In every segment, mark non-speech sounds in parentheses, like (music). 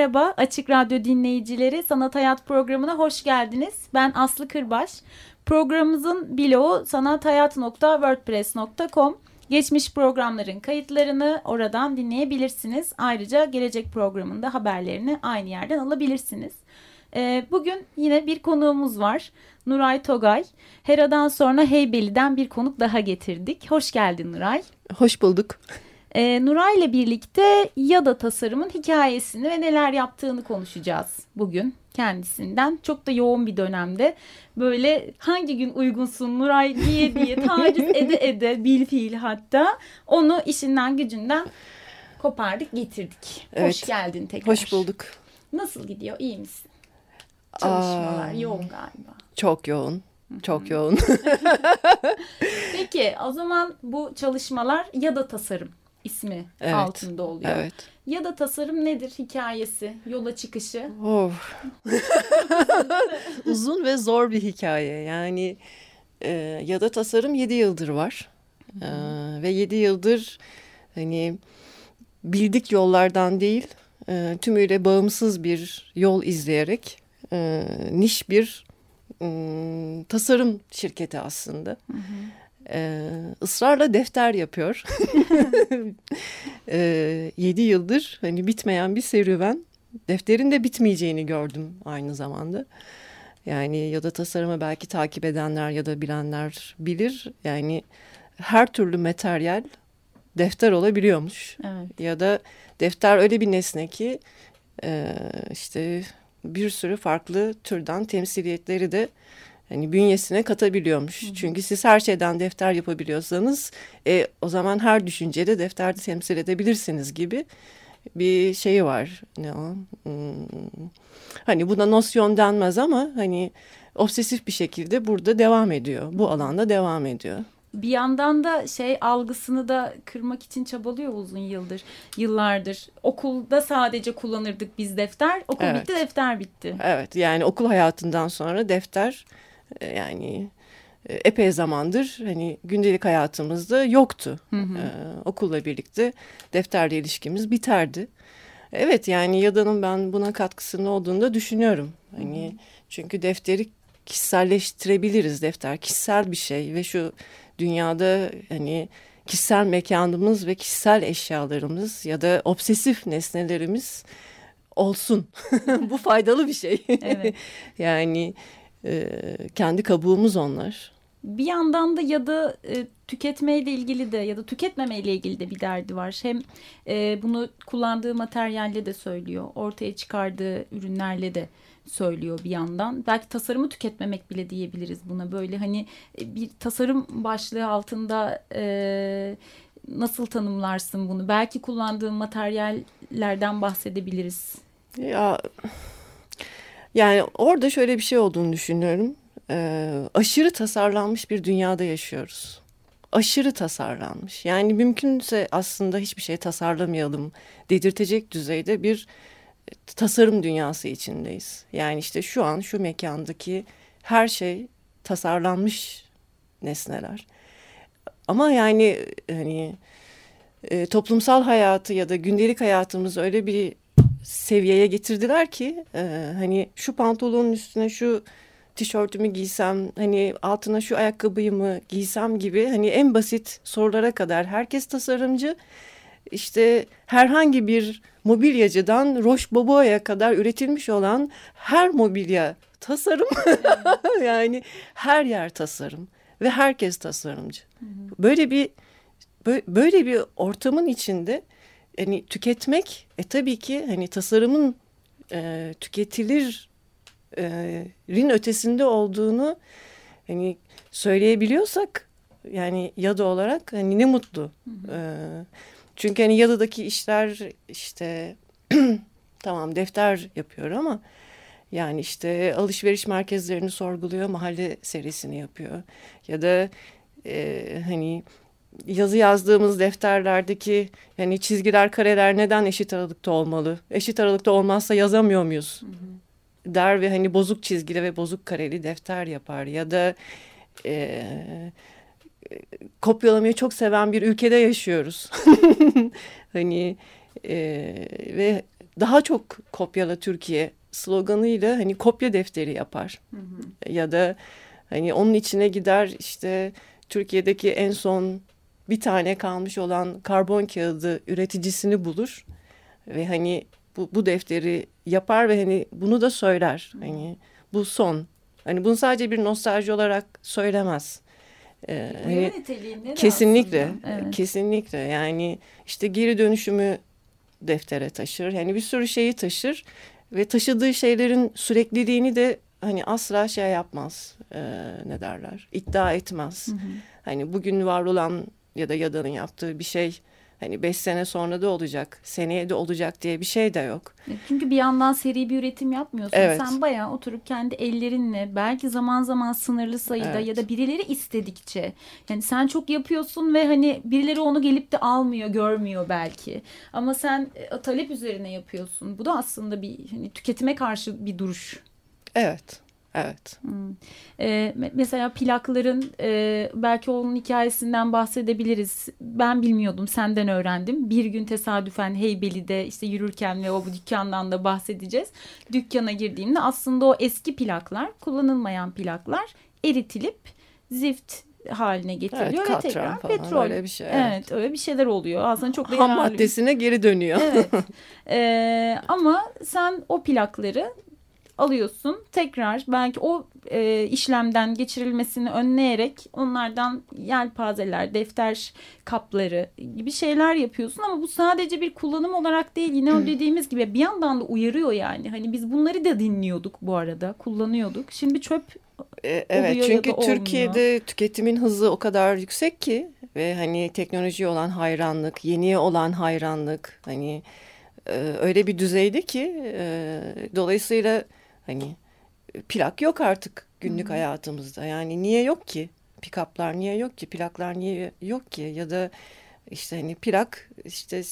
Merhaba Açık Radyo dinleyicileri Sanat Hayat programına hoş geldiniz. Ben Aslı Kırbaş. Programımızın bloğu sanathayat.wordpress.com. Geçmiş programların kayıtlarını oradan dinleyebilirsiniz. Ayrıca gelecek programında haberlerini aynı yerden alabilirsiniz. Ee, bugün yine bir konuğumuz var. Nuray Togay. Hera'dan sonra Heybeli'den bir konuk daha getirdik. Hoş geldin Nuray. Hoş bulduk. Ee, Nuray ile birlikte Yada tasarımın hikayesini ve neler yaptığını konuşacağız bugün kendisinden. Çok da yoğun bir dönemde böyle hangi gün uygunsun Nuray diye diye taciz (laughs) ede ede bil fiil hatta onu işinden gücünden kopardık getirdik. Evet. Hoş geldin tekrar. Hoş bulduk. Nasıl gidiyor iyi misin? Çalışmalar Aa, yoğun galiba. Çok yoğun. Çok yoğun. (laughs) Peki o zaman bu çalışmalar Yada tasarım ismi Evet, altında oluyor. evet. Ya da tasarım nedir hikayesi, yola çıkışı? Of. (laughs) Uzun ve zor bir hikaye. Yani e, ya da tasarım 7 yıldır var. E, ve 7 yıldır hani bildik yollardan değil e, tümüyle bağımsız bir yol izleyerek e, niş bir e, tasarım şirketi aslında. Ee, ısrarla defter yapıyor. (laughs) ee, 7 yıldır hani bitmeyen bir serüven. Defterin de bitmeyeceğini gördüm aynı zamanda. Yani ya da tasarımı belki takip edenler ya da bilenler bilir. Yani her türlü materyal defter olabiliyormuş. Evet. Ya da defter öyle bir nesne ki e, işte bir sürü farklı türden temsiliyetleri de hani bünyesine katabiliyormuş. Çünkü siz her şeyden defter yapabiliyorsanız e, o zaman her düşüncede defterde temsil edebilirsiniz gibi bir şeyi var. Ne o? Hmm. Hani buna nosyon denmez ama hani obsesif bir şekilde burada devam ediyor. Bu alanda devam ediyor. Bir yandan da şey algısını da kırmak için çabalıyor uzun yıldır, yıllardır. Okulda sadece kullanırdık biz defter. Okul Evet. bitti, defter bitti. Evet yani okul hayatından sonra defter yani e, epey zamandır hani gündelik hayatımızda yoktu. Hı hı. Ee, okulla birlikte defterle ilişkimiz biterdi. Evet yani Yada'nın ben buna katkısının olduğunu da düşünüyorum. Hani çünkü defteri kişiselleştirebiliriz. Defter kişisel bir şey ve şu dünyada hani kişisel mekanımız ve kişisel eşyalarımız ya da obsesif nesnelerimiz olsun. (laughs) Bu faydalı bir şey. Evet. (laughs) yani e, kendi kabuğumuz onlar. Bir yandan da ya da e, tüketmeyle ilgili de ya da tüketmemeyle ilgili de bir derdi var. Hem e, bunu kullandığı materyalle de söylüyor. Ortaya çıkardığı ürünlerle de söylüyor bir yandan. Belki tasarımı tüketmemek bile diyebiliriz buna. Böyle hani e, bir tasarım başlığı altında e, nasıl tanımlarsın bunu? Belki kullandığı materyallerden bahsedebiliriz. Ya yani orada şöyle bir şey olduğunu düşünüyorum. Ee, aşırı tasarlanmış bir dünyada yaşıyoruz. Aşırı tasarlanmış. Yani mümkünse aslında hiçbir şey tasarlamayalım dedirtecek düzeyde bir tasarım dünyası içindeyiz. Yani işte şu an şu mekandaki her şey tasarlanmış nesneler. Ama yani hani e, toplumsal hayatı ya da gündelik hayatımızı öyle bir seviyeye getirdiler ki e, hani şu pantolonun üstüne şu tişörtümü giysem hani altına şu ayakkabıyı mı giysem gibi hani en basit sorulara kadar herkes tasarımcı işte herhangi bir mobilyacıdan Roche kadar üretilmiş olan her mobilya tasarım (laughs) yani her yer tasarım ve herkes tasarımcı. Böyle bir bö- böyle bir ortamın içinde hani tüketmek e tabii ki hani tasarımın e, tüketilir e, rin ötesinde olduğunu hani söyleyebiliyorsak yani Yadı olarak hani ne mutlu. Ee, çünkü hani Yadı'daki işler işte (clears throat) tamam defter yapıyor ama yani işte alışveriş merkezlerini sorguluyor, mahalle serisini yapıyor. Ya da e, hani yazı yazdığımız defterlerdeki yani çizgiler, kareler neden eşit aralıkta olmalı? Eşit aralıkta olmazsa yazamıyor muyuz? Der ve hani bozuk çizgili ve bozuk kareli defter yapar. Ya da e, kopyalamayı çok seven bir ülkede yaşıyoruz. (laughs) hani e, ve daha çok kopyala Türkiye sloganıyla hani kopya defteri yapar. Hı hı. Ya da hani onun içine gider işte Türkiye'deki en son bir tane kalmış olan karbon kağıdı üreticisini bulur ve hani bu, bu defteri yapar ve hani bunu da söyler. Hani bu son. Hani bunu sadece bir nostalji olarak söylemez. Ee, hani kesinlikle, evet. kesinlikle. Yani işte geri dönüşümü deftere taşır. Yani bir sürü şeyi taşır ve taşıdığı şeylerin sürekliliğini de hani asla şey yapmaz. E, ne derler? İddia etmez. Hı hı. Hani bugün var olan ya da Yada'nın yaptığı bir şey hani beş sene sonra da olacak, seneye de olacak diye bir şey de yok. E, çünkü bir yandan seri bir üretim yapmıyorsun. Evet. Sen bayağı oturup kendi ellerinle belki zaman zaman sınırlı sayıda evet. ya da birileri istedikçe. Yani sen çok yapıyorsun ve hani birileri onu gelip de almıyor, görmüyor belki. Ama sen e, talep üzerine yapıyorsun. Bu da aslında bir hani tüketime karşı bir duruş. Evet. Evet. Hmm. Ee, mesela plakların e, belki onun hikayesinden bahsedebiliriz. Ben bilmiyordum senden öğrendim. Bir gün tesadüfen Heybeli'de işte yürürken ve o bu dükkandan da bahsedeceğiz. Dükkana girdiğimde aslında o eski plaklar kullanılmayan plaklar eritilip zift haline getiriliyor evet, ve tekrar falan, petrol. Öyle bir şey. Evet. evet öyle bir şeyler oluyor. Aslında çok Ham maddesine geri dönüyor. Evet. (laughs) ee, ama sen o plakları alıyorsun. Tekrar belki o e, işlemden geçirilmesini önleyerek onlardan yelpazeler, defter kapları gibi şeyler yapıyorsun. Ama bu sadece bir kullanım olarak değil. Yine o dediğimiz gibi bir yandan da uyarıyor yani. Hani biz bunları da dinliyorduk bu arada. Kullanıyorduk. Şimdi çöp e, Evet çünkü Türkiye'de tüketimin hızı o kadar yüksek ki ve hani teknolojiye olan hayranlık, yeniye olan hayranlık hani e, öyle bir düzeyde ki e, dolayısıyla Hani e, plak yok artık günlük Hı -hı. hayatımızda. Yani niye yok ki? Pikaplar niye yok ki? Plaklar niye yok ki? Ya da işte hani plak işte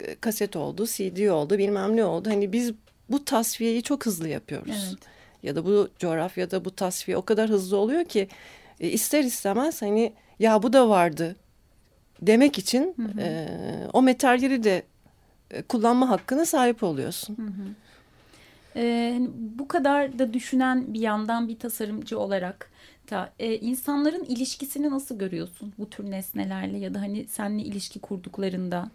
e, kaset oldu, CD oldu, bilmem ne oldu. Hani biz bu tasfiyeyi çok hızlı yapıyoruz. Evet. Ya da bu coğrafyada bu tasfiye o kadar hızlı oluyor ki e, ister istemez hani ya bu da vardı demek için hı hı. E, o materyali de kullanma hakkına sahip oluyorsun. Hı hı. E, bu kadar da düşünen bir yandan bir tasarımcı olarak da e, insanların ilişkisini nasıl görüyorsun bu tür nesnelerle ya da hani seninle ilişki kurduklarında?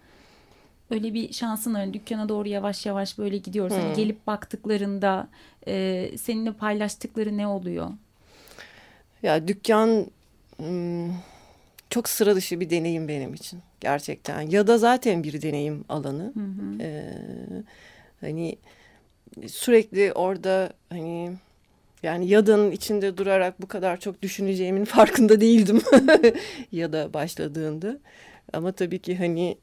Öyle bir şansın var. Dükkana doğru yavaş yavaş böyle gidiyoruz. Hani hmm. gelip baktıklarında e, seninle paylaştıkları ne oluyor? Ya dükkan çok sıra dışı bir deneyim benim için gerçekten. Ya da zaten bir deneyim alanı. Hı hı. Ee, hani sürekli orada hani yani yadanın içinde durarak bu kadar çok düşüneceğimin (laughs) farkında değildim (laughs) ya da başladığında. Ama tabii ki hani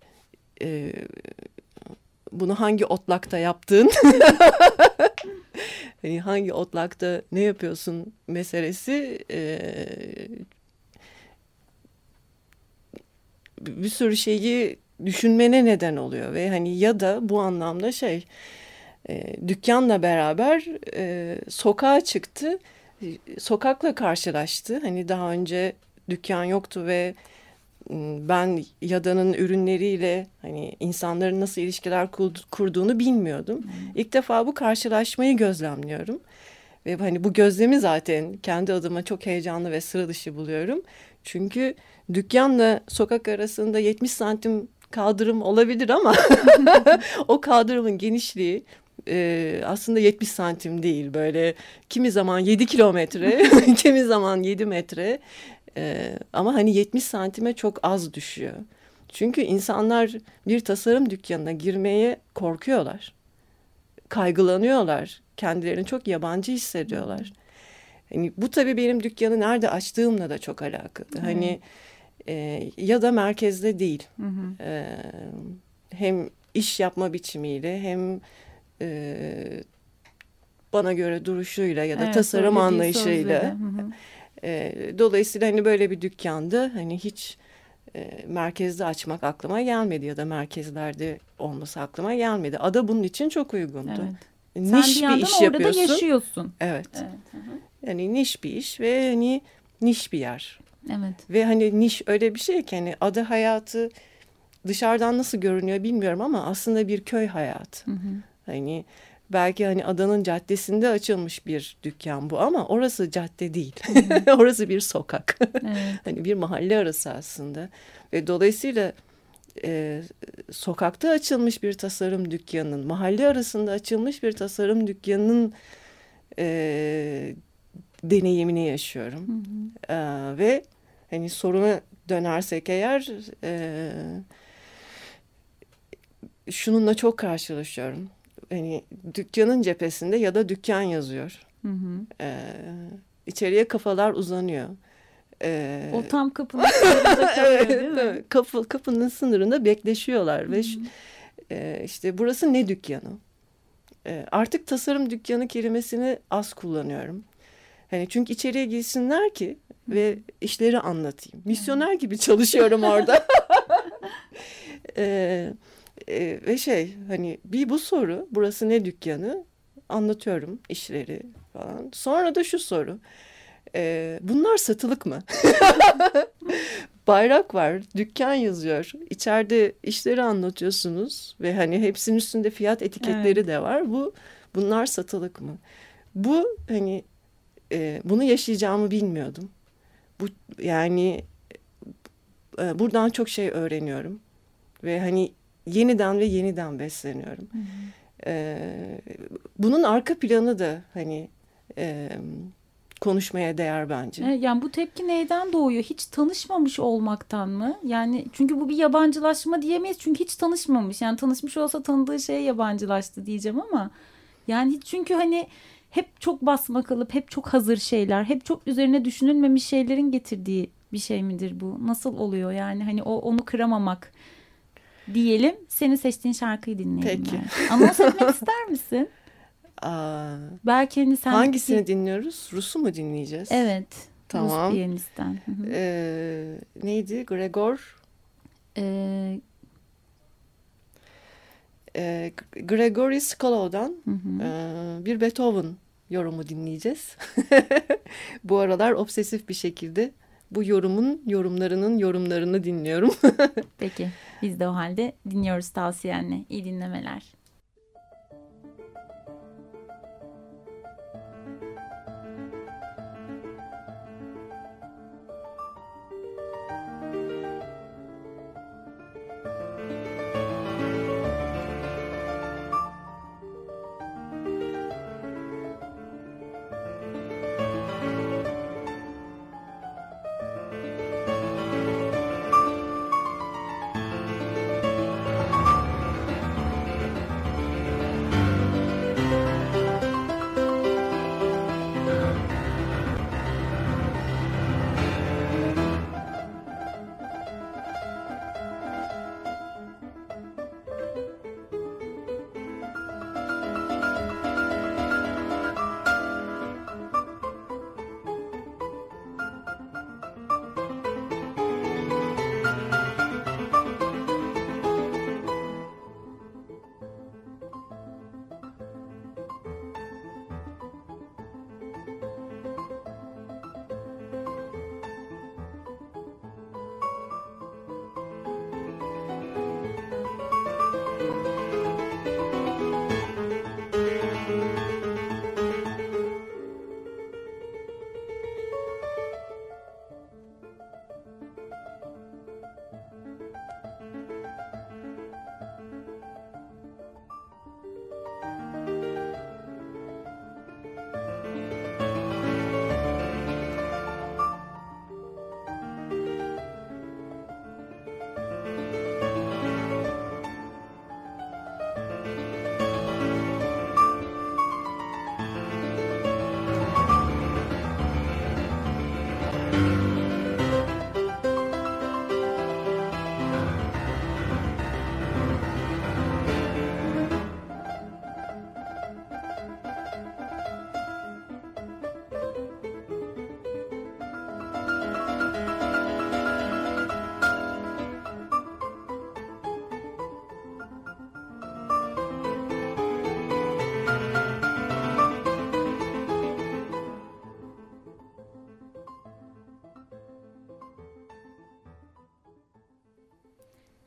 e, bunu hangi otlakta yaptığın (laughs) hani hangi otlakta ne yapıyorsun meselesi e, bir sürü şeyi düşünmene neden oluyor ve hani ya da bu anlamda şey e, dükkanla beraber e, sokağa çıktı. Sokakla karşılaştı. Hani daha önce dükkan yoktu ve ben Yada'nın ürünleriyle hani insanların nasıl ilişkiler kurduğunu bilmiyordum. Hmm. İlk defa bu karşılaşmayı gözlemliyorum. Ve hani bu gözlemi zaten kendi adıma çok heyecanlı ve sıra dışı buluyorum. Çünkü dükkanla sokak arasında 70 santim kaldırım olabilir ama (laughs) o kaldırımın genişliği e, aslında 70 santim değil böyle kimi zaman 7 kilometre (laughs) kimi zaman 7 metre e, ama hani 70 santime çok az düşüyor. Çünkü insanlar bir tasarım dükkanına girmeye korkuyorlar. Kaygılanıyorlar. Kendilerini çok yabancı hissediyorlar. Hani bu tabii benim dükkanı nerede açtığımla da çok alakalı. Hani e, ya da merkezde değil. Hı hı. E, hem iş yapma biçimiyle hem e, bana göre duruşuyla ya da Evet, tasarım anlayışıyla. sözleri. Hı hı. E, dolayısıyla hani böyle bir dükkanda hani hiç e, merkezde açmak aklıma gelmedi ya da merkezlerde olması aklıma gelmedi. Ada bunun için çok uygundu. Evet. Sen Niş bir bir, yandan iş orada yapıyorsun. da yaşıyorsun. Evet. Evet. hı hı. Yani niş bir iş ve hani niş bir yer. Evet. Ve hani niş öyle bir şey ki hani ada hayatı dışarıdan nasıl görünüyor bilmiyorum ama aslında bir köy hayatı. Hı hı. Hani belki hani adanın caddesinde açılmış bir dükkan bu ama orası cadde değil. (laughs) orası bir sokak. Evet. (laughs) hani bir mahalle arası aslında. Ve dolayısıyla e, sokakta açılmış bir tasarım dükkanının, mahalle arasında açılmış bir tasarım dükkanının e, deneyimini yaşıyorum. Hı hı. Ee, ve hani soruna dönersek eğer e, şununla çok karşılaşıyorum. Hani dükkanın cephesinde ya da dükkan yazıyor. Hı hı. Ee, içeriye kafalar uzanıyor. Ee, O tam kapının sınırında (laughs) kalıyor değil mi? evet, kapı, kapının sınırında bekleşiyorlar ve ş- e, işte burası ne dükkanı? E, artık tasarım dükkanı kelimesini az kullanıyorum. Hani çünkü içeriye girsinler ki ve işleri anlatayım. Misyoner gibi çalışıyorum orada. (laughs) E, e, ve şey hani bir bu soru burası ne dükkanı anlatıyorum işleri falan. Sonra da şu soru. e, bunlar satılık mı? (laughs) bayrak var, dükkan yazıyor. İçeride işleri anlatıyorsunuz ve hani hepsinin üstünde fiyat etiketleri de var. Bu bunlar satılık mı? Bu hani e, bunu yaşayacağımı bilmiyordum. Bu yani e, buradan çok şey öğreniyorum ve hani yeniden ve yeniden besleniyorum. Hı hı. E, bunun arka planı da hani e, konuşmaya değer bence. Yani bu tepki neyden doğuyor? Hiç tanışmamış olmaktan mı? Yani çünkü bu bir yabancılaşma diyemeyiz. Çünkü hiç tanışmamış. Yani tanışmış olsa tanıdığı şeye yabancılaştı diyeceğim ama yani çünkü hani hep çok basma kalıp hep çok hazır şeyler, hep çok üzerine düşünülmemiş şeylerin getirdiği bir şey midir bu? Nasıl oluyor yani hani o onu kıramamak diyelim. Senin seçtiğin şarkıyı dinleyelim. Peki. belki. Anons etmek (laughs) ister misin? Aa, Belki hani sen hangisini dinliyoruz? Rus'u mu dinleyeceğiz? Evet. Tamam. Rus hı. Ee, neydi? Gregor Ee, e, Gregory hı. e, bir Beethoven yorumu dinleyeceğiz. (laughs) bu aralar obsesif bir şekilde bu yorumun yorumlarının yorumlarını dinliyorum. (laughs) Peki biz de o halde dinliyoruz tavsiyenle. İyi dinlemeler.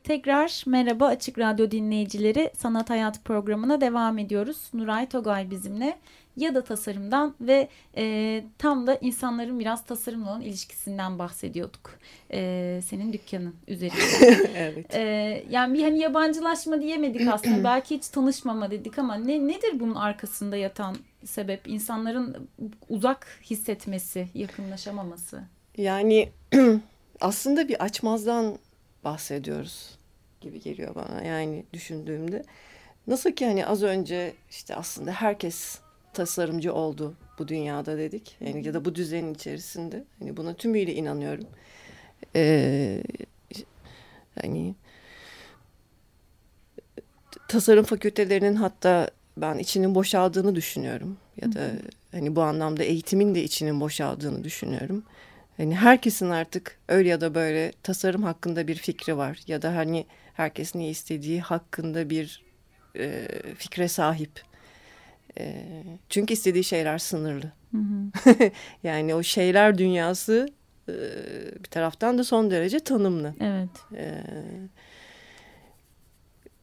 Tekrar merhaba Açık Radyo dinleyicileri. Sanat Hayat programına devam ediyoruz. Nuray Togay bizimle ya da tasarımdan ve e, tam da insanların biraz tasarımla olan ilişkisinden bahsediyorduk. E, senin dükkanın üzerinde. (laughs) evet. e, yani bir hani yabancılaşma diyemedik aslında. (clears throat) Belki hiç tanışmama dedik ama ne nedir bunun arkasında yatan sebep? İnsanların uzak hissetmesi, yakınlaşamaması. Yani (clears throat) aslında bir açmazdan bahsediyoruz gibi geliyor bana yani düşündüğümde. Nasıl ki hani az önce işte aslında herkes tasarımcı oldu bu dünyada dedik. Yani ya da bu düzenin içerisinde. Hani buna tümüyle inanıyorum. Ee, hani tasarım fakültelerinin hatta ben içinin boşaldığını düşünüyorum. Ya da hani bu anlamda eğitimin de içinin boşaldığını düşünüyorum. Hani herkesin artık öyle ya da böyle tasarım hakkında bir fikri var ya da hani herkes ne istediği hakkında bir e, fikre sahip. E, çünkü istediği şeyler sınırlı. Hı hı. (laughs) yani o şeyler dünyası e, bir taraftan da son derece tanımlı. Evet. E,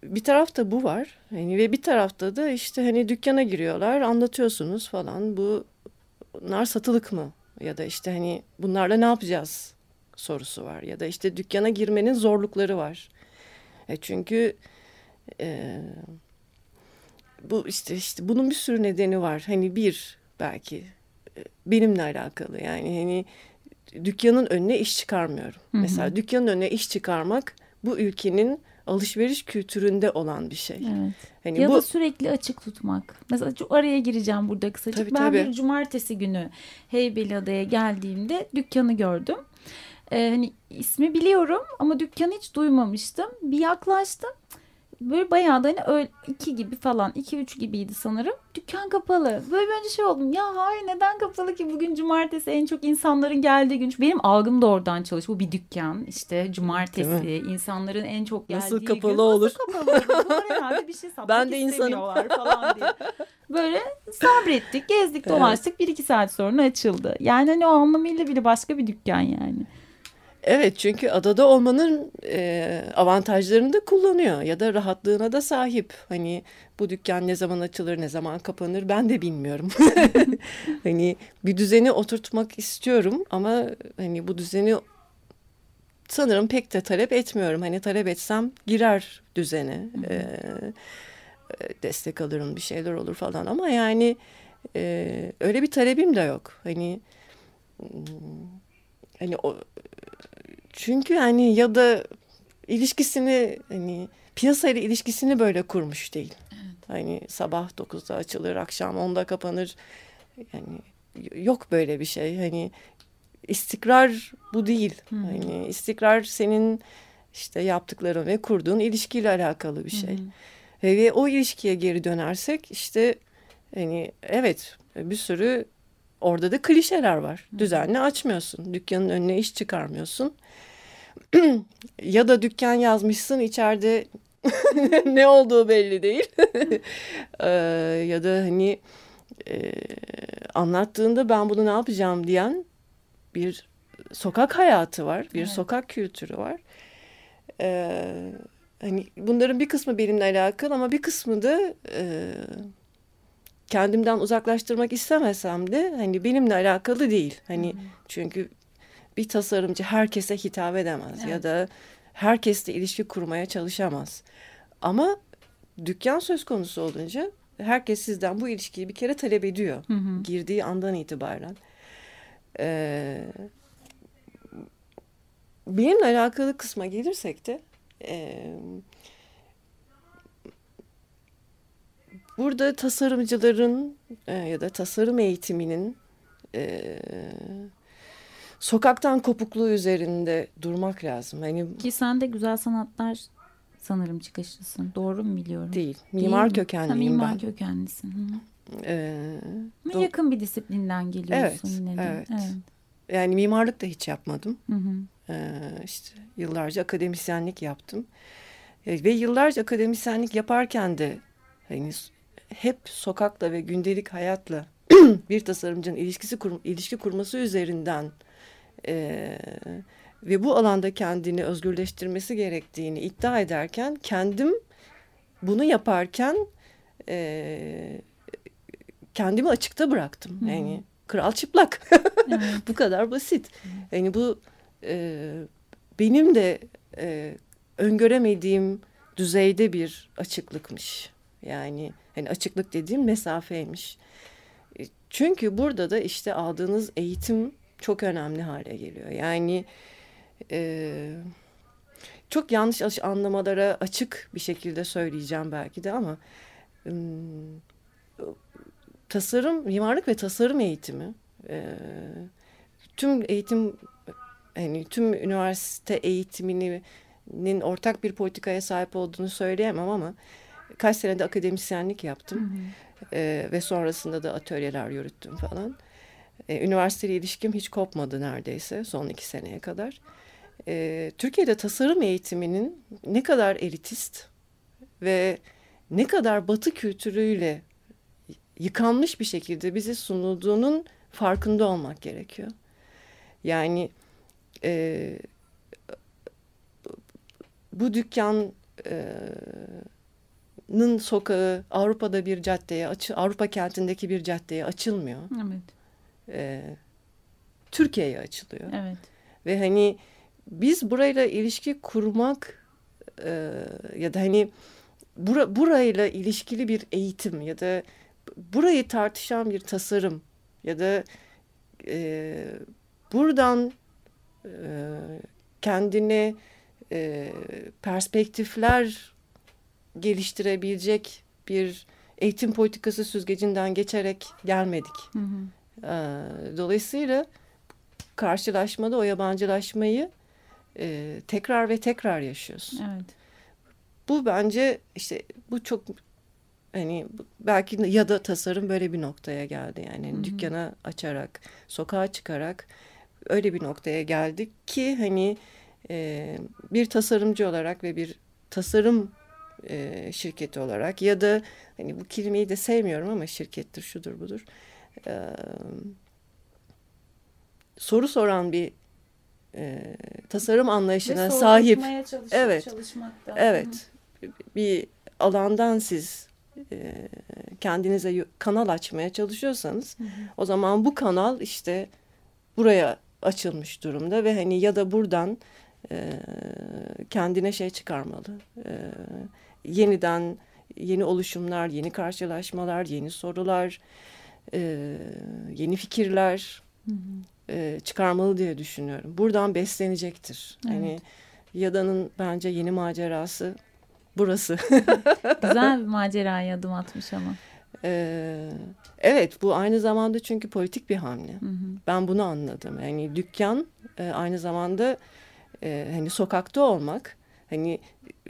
bir tarafta bu var. Hani ve bir tarafta da işte hani dükkana giriyorlar, anlatıyorsunuz falan. Bu bunlar satılık mı? Ya da işte hani bunlarla ne yapacağız sorusu var. Ya da işte dükkana girmenin zorlukları var. E çünkü e, bu işte işte bunun bir sürü nedeni var. Hani bir belki e, benimle alakalı yani hani dükkanın önüne iş çıkarmıyorum. Hı hı. Mesela dükkanın önüne iş çıkarmak bu ülkenin alışveriş kültüründe olan bir şey. Evet. Hani ya bu da sürekli açık tutmak. Mesela araya gireceğim burada kısacık. Tabii, ben tabii. bir cumartesi günü Heybeliada'ya geldiğimde dükkanı gördüm. Ee, hani ismi biliyorum ama dükkanı hiç duymamıştım. Bir yaklaştım. Böyle bayağı da hani öyle iki gibi falan, iki üç gibiydi sanırım. Dükkan kapalı. Böyle bir önce şey oldum. Ya hayır neden kapalı ki bugün cumartesi en çok insanların geldiği gün. Benim algım da oradan çalışıyor. Bu bir dükkan işte cumartesi insanların en çok geldiği Nasıl gün. kapalı olur? Nasıl kapalı olur? Bunlar herhalde bir şey satmak (laughs) Ben de insanım. falan diye. Böyle sabrettik, gezdik, dolaştık. Bir iki saat sonra açıldı. Yani hani o anlamıyla bile başka bir dükkan yani. Evet çünkü adada olmanın e, avantajlarını da kullanıyor ya da rahatlığına da sahip. Hani bu dükkan ne zaman açılır ne zaman kapanır ben de bilmiyorum. (laughs) hani bir düzeni oturtmak istiyorum ama hani bu düzeni sanırım pek de talep etmiyorum. Hani talep etsem girer düzene. E, destek alırım bir şeyler olur falan ama yani e, öyle bir talebim de yok. Hani hmm, hani o çünkü hani ya da ilişkisini hani piyasayla ilişkisini böyle kurmuş değil. Hani sabah 9'da açılır, akşam 10'da kapanır. Yani yok böyle bir şey. Hani istikrar bu değil. Hı. Hani istikrar senin işte yaptıkların ve kurduğun ilişkiyle alakalı bir şey. Ve, ve o ilişkiye geri dönersek işte hani evet bir sürü orada da klişeler var. Düzenli açmıyorsun. Dükkanın önüne iş çıkarmıyorsun. (clears throat) ya da dükkan yazmışsın içeride (laughs) ne olduğu belli değil. (laughs) Ee, ya da hani e, anlattığında ben bunu ne yapacağım diyen bir sokak hayatı var. Bir Evet. sokak kültürü var. Ee, hani bunların bir kısmı benimle alakalı ama bir kısmı da e, kendimden uzaklaştırmak istemesem de hani benimle alakalı değil. Hani çünkü bir tasarımcı herkese hitap edemez ya Evet. da herkesle ilişki kurmaya çalışamaz. Ama dükkan söz konusu olunca herkes sizden bu ilişkiyi bir kere talep ediyor. Hı hı. Girdiği andan itibaren. Ee, benimle alakalı kısma gelirsek de e, burada tasarımcıların e, ya da tasarım eğitiminin e, sokaktan kopukluğu üzerinde durmak lazım. Hani Ki sen de güzel sanatlar sanırım çıkışlısın. Doğru mu biliyorum? değil. Değil Mimar mi? kökenliyim ha, mimar ben. kökenlisin. Hı. Ee, Do- yakın bir disiplinden geliyorsun Evet, yine de. evet. yani mimarlık da hiç yapmadım. Hı hı. Ee, işte yıllarca akademisyenlik yaptım. E, ve yıllarca akademisyenlik yaparken de hani hep sokakla ve gündelik hayatla (clears throat) bir tasarımcının ilişkisi kur, ilişki kurması üzerinden e, ve bu alanda kendini özgürleştirmesi gerektiğini iddia ederken kendim bunu yaparken e, kendimi açıkta bıraktım. Hı. Yani kral çıplak. (laughs) Evet. bu kadar basit. Yani bu e, benim de e, öngöremediğim düzeyde bir açıklıkmış. Yani hani açıklık dediğim mesafeymiş. E, Çünkü burada da işte aldığınız eğitim çok önemli hale geliyor. Yani e, çok yanlış anlamalara açık bir şekilde söyleyeceğim belki de ama ım, tasarım, mimarlık ve tasarım eğitimi e, tüm eğitim hani tüm üniversite eğitiminin ortak bir politikaya sahip olduğunu söyleyemem ama kaç senede akademisyenlik yaptım E, ve sonrasında da atölyeler yürüttüm falan. E, üniversiteyle ilişkim hiç kopmadı neredeyse son iki seneye kadar. E, Türkiye'de tasarım eğitiminin ne kadar elitist ve ne kadar batı kültürüyle yıkanmış bir şekilde bize sunulduğunun farkında olmak gerekiyor. Yani e, bu dükkanın sokağı Avrupa'da bir caddeye, Avrupa kentindeki bir caddeye açılmıyor. Evet. E, Türkiye'ye açılıyor. Evet. Ve hani biz burayla ilişki kurmak e, ya da hani bura, burayla ilişkili bir eğitim ya da burayı tartışan bir tasarım ya da e, buradan e, kendine e, perspektifler geliştirebilecek bir eğitim politikası süzgecinden geçerek gelmedik. Hı hı. Ee, Dolayısıyla karşılaşmada o yabancılaşmayı e, tekrar ve tekrar yaşıyoruz. Evet. Bu bence işte bu çok hani belki ya da tasarım böyle bir noktaya geldi yani hani Hı hı. dükkana açarak sokağa çıkarak öyle bir noktaya geldik ki hani e, bir tasarımcı olarak ve bir tasarım e, şirketi olarak ya da hani bu kelimeyi de sevmiyorum ama şirkettir şudur budur e, soru soran bir e, tasarım anlayışına sahip Evet. Çalışmakta. Evet. Bir alandan siz e, kendinize kanal açmaya çalışıyorsanız Hı hı. o zaman bu kanal işte buraya açılmış durumda ve hani ya da buradan e, kendine şey çıkarmalı. E, yeniden yeni oluşumlar, yeni karşılaşmalar, yeni sorular, e, yeni fikirler Hı hı. e, çıkarmalı diye düşünüyorum. Buradan beslenecektir. Evet. Hani Yada'nın bence yeni macerası burası. (laughs) Güzel bir (laughs) maceraya adım atmış ama. Ee, evet bu aynı zamanda çünkü politik bir hamle. Hı hı. Ben bunu anladım. Yani dükkan e, aynı zamanda e, hani sokakta olmak. Hani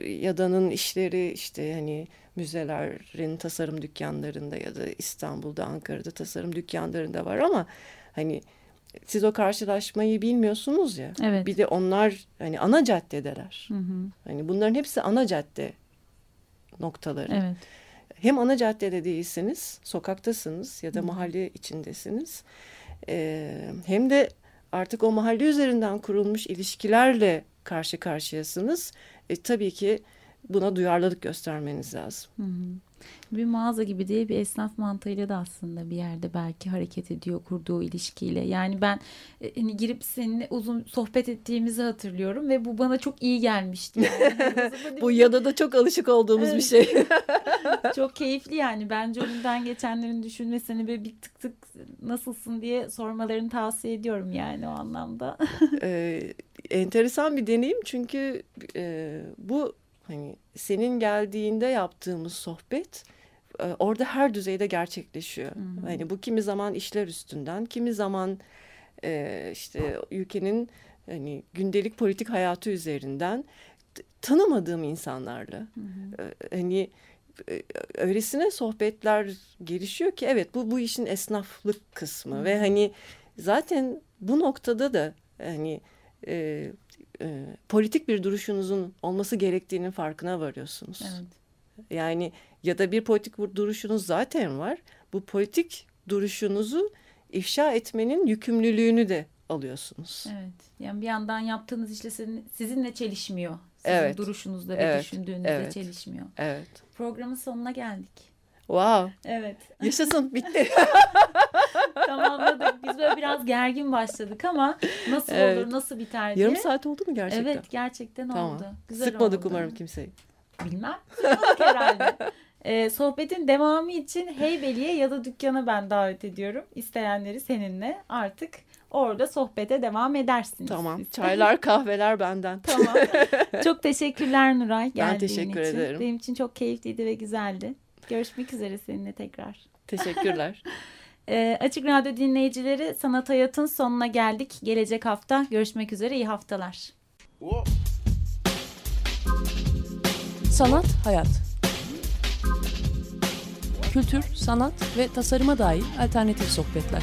Yada'nın işleri işte hani müzelerin tasarım dükkanlarında ya da İstanbul'da, Ankara'da tasarım dükkanlarında var ama hani siz o karşılaşmayı bilmiyorsunuz ya. Evet. Bir de onlar hani ana caddedeler. Hı hı. Hani bunların hepsi ana cadde noktaları. Evet. Hem ana caddede değilsiniz, sokaktasınız ya da mahalle içindesiniz. Ee, hem de artık o mahalle üzerinden kurulmuş ilişkilerle karşı karşıyasınız. E, tabii ki buna duyarlılık göstermeniz lazım. Hı hı. Bir mağaza gibi değil bir esnaf mantığıyla da aslında bir yerde belki hareket ediyor kurduğu ilişkiyle. Yani ben e, hani girip seninle uzun sohbet ettiğimizi hatırlıyorum ve bu bana çok iyi gelmişti. Yani. (laughs) Bu ya da çok alışık olduğumuz bir şey. (laughs) çok keyifli yani. Bence önünden geçenlerin düşünmesini ve bir tık tık nasılsın diye sormalarını tavsiye ediyorum yani o anlamda. Ee, enteresan bir deneyim çünkü e, bu hani senin geldiğinde yaptığımız sohbet e, orada her düzeyde gerçekleşiyor. Hı hı. Hani bu kimi zaman işler üstünden, kimi zaman e, işte ülkenin hani gündelik politik hayatı üzerinden tanımadığım insanlarla Hı hı. e, hani e, öylesine sohbetler gelişiyor ki evet bu bu işin esnaflık kısmı Hı. ve hani zaten bu noktada da hani e, e, politik bir duruşunuzun olması gerektiğinin farkına varıyorsunuz. Evet. Yani ya da bir politik duruşunuz zaten var. Bu politik duruşunuzu ifşa etmenin yükümlülüğünü de alıyorsunuz. Evet. Yani bir yandan yaptığınız sizin, sizinle çelişmiyor. Sizin Evet. duruşunuzda ve Evet. düşündüğünüzle Evet. çelişmiyor. Evet. Programın sonuna geldik. Wow. Evet. Yaşasın bitti. (laughs) (laughs) Tamamladık. Biz böyle biraz gergin başladık ama nasıl Evet. olur, nasıl biter diye. Yarım saat oldu mu gerçekten? Evet gerçekten Tamam. oldu. Güzel Sıkmadık oldu. umarım kimseyi. Bilmem. Sıkmadık herhalde. (laughs) Ee, sohbetin devamı için Heybeli'ye ya da dükkana ben davet ediyorum. İsteyenleri seninle artık orada sohbete devam edersiniz. Tamam. siz. Çaylar, (laughs) kahveler benden. Tamam. Çok teşekkürler Nuray geldiğin teşekkür için. ederim. Benim için çok keyifliydi ve güzeldi. Görüşmek üzere seninle tekrar. Teşekkürler. Ee, Açık Radyo dinleyicileri Sanat Hayat'ın sonuna geldik. Gelecek hafta görüşmek üzere. İyi haftalar. Sanat, hayat. Kültür, sanat ve tasarıma dair alternatif sohbetler.